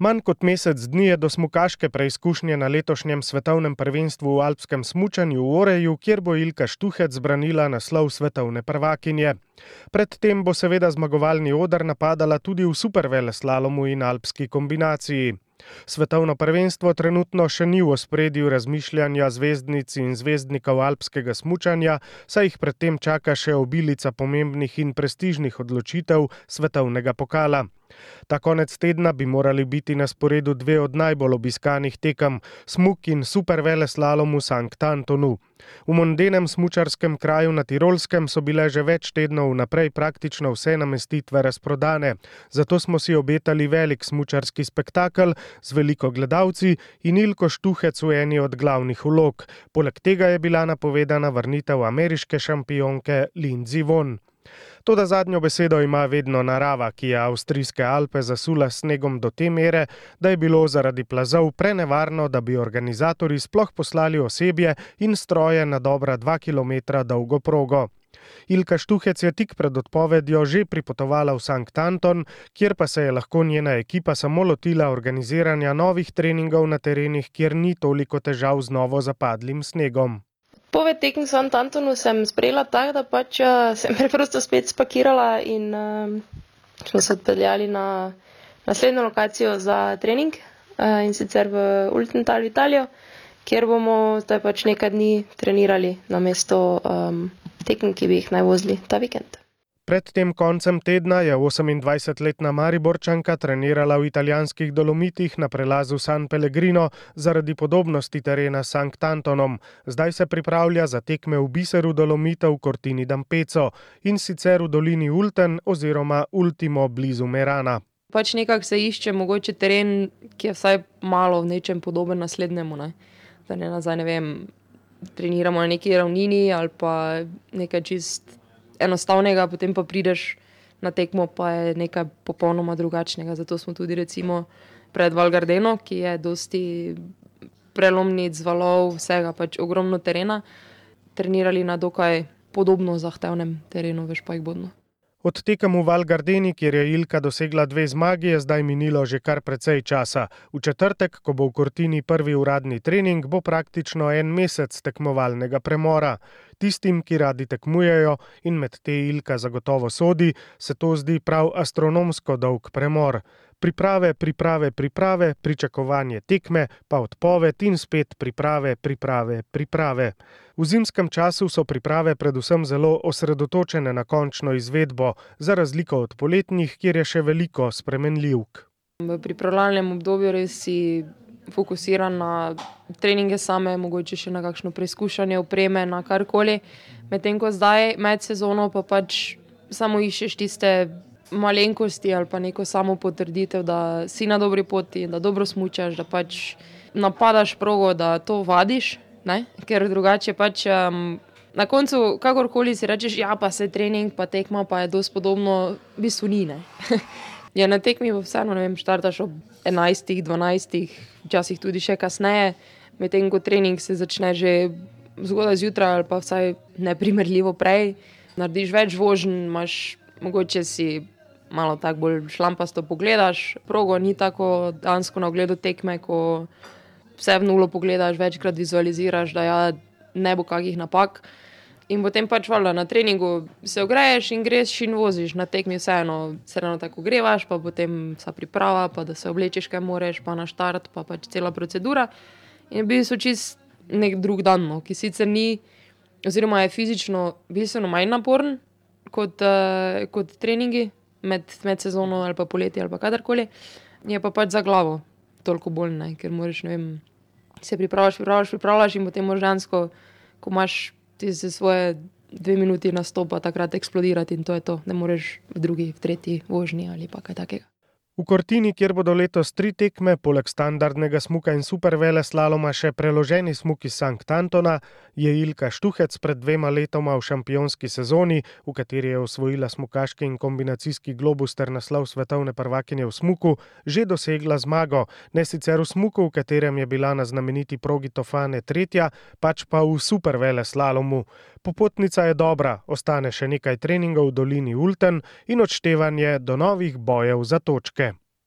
Manj kot mesec dni je do smukaške preizkušnje na letošnjem svetovnem prvenstvu v alpskem smučanju v Oreju, kjer bo Ilka Štuhec branila naslov svetovne prvakinje. Predtem bo seveda zmagovalni odr napadala tudi v superveleslalomu in alpski kombinaciji. Svetovno prvenstvo trenutno še ni v ospredju razmišljanja zvezdnic in zvezdnikov alpskega smučanja, saj jih predtem čaka še obilica pomembnih in prestižnih odločitev svetovnega pokala. Ta konec tedna bi morali biti na sporedu dve od najbolj obiskanih tekem: smuk in supervele slalom v Sankt Antonu. V mondenem smučarskem kraju na Tirolskem so bile že več tednov vnaprej praktično vse namestitve razprodane, zato smo si obetali velik smučarski spektakel z veliko gledalci in Ilko Štuhec v eni od glavnih vlog. Poleg tega je bila napovedana vrnitev ameriške šampionke Lindsey Vonn. Toda zadnjo besedo ima vedno narava, ki je avstrijske Alpe zasula snegom do te mere, da je bilo zaradi plazov prenevarno, da bi organizatori sploh poslali osebje in stroje na dobra dva km dolgo progo. Ilka Štuhec je tik pred odpovedjo že pripotovala v Sankt Anton, kjer pa se je lahko njena ekipa samo lotila organiziranja novih treningov na terenih, kjer ni toliko težav z novo zapadlim snegom. Poved tekmi s Antonu sem sprejela tako, da pač uh, sem preprosto spet spakirala in uh, smo se odpeljali na naslednjo lokacijo za trening uh, in sicer v Ultental v Italijo, kjer bomo zdaj pač nekaj dni trenirali na mesto um, tekmi, ki bi jih naj vozili ta vikend. Pred tem koncem tedna je 28-letna Mariborčanka trenirala v italijanskih dolomitih na prelazu San Pellegrino zaradi podobnosti terena s Sankt Antonom. Zdaj se pripravlja za tekme v biseru dolomitev Cortini d'Ampezzo in sicer v dolini Ulten oziroma Ultimo blizu Merana. Pač nekako se išče mogoče teren, ki je vsaj malo v nečem podoben naslednjemu. Ne? Da ne nazaj, ne vem, treniramo na neki ravnini ali pa nekaj čist enostavnega, potem pa prideš na tekmo, pa je nekaj popolnoma drugačnega. Zato smo tudi recimo pred Valgardeno, ki je dosti prelomnic, valov, vsega pač ogromno terena, trenirali na dokaj podobno zahtevnem terenu, veš pa jih bodno. Od tekem v Valgardeni, kjer je Ilka dosegla dve zmagi, je zdaj minilo že kar precej časa. V četrtek, ko bo v Kortini prvi uradni trening, bo praktično en mesec tekmovalnega premora. Tistim, ki radi tekmujejo in med te Ilka zagotovo sodi, se to zdi prav astronomsko dolg premor priprave, priprave, priprave, pričakovanje tekme, pa odpoved in spet priprave, priprave, priprave. V zimskem času so priprave predvsem zelo osredotočene na končno izvedbo, za razliko od poletnih, kjer je še veliko spremenljivk. V pripravljalnem obdobju res si fokusiran na treninge same, mogoče še na kakšno preizkušanje opreme, na karkoli. Medtem ko zdaj med sezono pa pač samo iščeš tiste malenkosti ali pa neko samo potrditev, da si na dobri poti, da dobro smučaš, da pač napadaš progo, da to vadiš, ne? ker drugače pač. Um, Na koncu, kakorkoli si rečeš, ja, pa se trening, pa tekma, pa je dosti podobno, v bistvu ni. ja, na tekmi pa vseeno, ne vem, štartaš ob 11, 12, včasih tudi še kasneje, medtem ko trening se začne že zgodaj zjutraj ali pa vsaj neprimerljivo prej. Narediš več vožnj, imaš mogoče si malo tako bolj šlampasto pogledaš, progo ni tako dansko na ogledu tekme, ko vse v nulo pogledaš, večkrat vizualiziraš, da ja, ne bo kakih napak. In potem pač valjda na treningu se ogreješ in greš in voziš, na tekmi vseeno se eno tako grevaš, pa potem vsa priprava, pa da se oblečeš, kaj moreš, pa na štart, pa pač cela procedura. In bil so čist nek drug dan, no, ki sicer ni, oziroma je fizično bistveno manj naporen kot, uh, kot treningi, med, med sezono ali pa poletje ali kadarkoli, je pa pač za glavo toliko bolj, ne? ker moraš vem, se pripravljati, pripravljati, pripravljati in potem možgansko, ko imaš ti se svoje dve minuti nastopa, takrat eksplodirati in to je to, ne moreš v drugi, v tretji vožnji ali pa kaj takega. V Kortini, kjer bodo letos tri tekme, poleg standardnega smuka in supervele slaloma še preloženi smuki Sankt Antona, je Ilka Štuhec pred dvema letoma v šampionski sezoni, v kateri je osvojila smukaški in kombinacijski globus ter naslov svetovne prvakinje v smuku, že dosegla zmago. Ne sicer v smuku, v katerem je bila na znameniti progi Tofane tretja, pač pa v supervele slalomu. Popotnica je dobra, ostane še nekaj treningov v dolini Ulten in odštevanje do novih bojev za točke.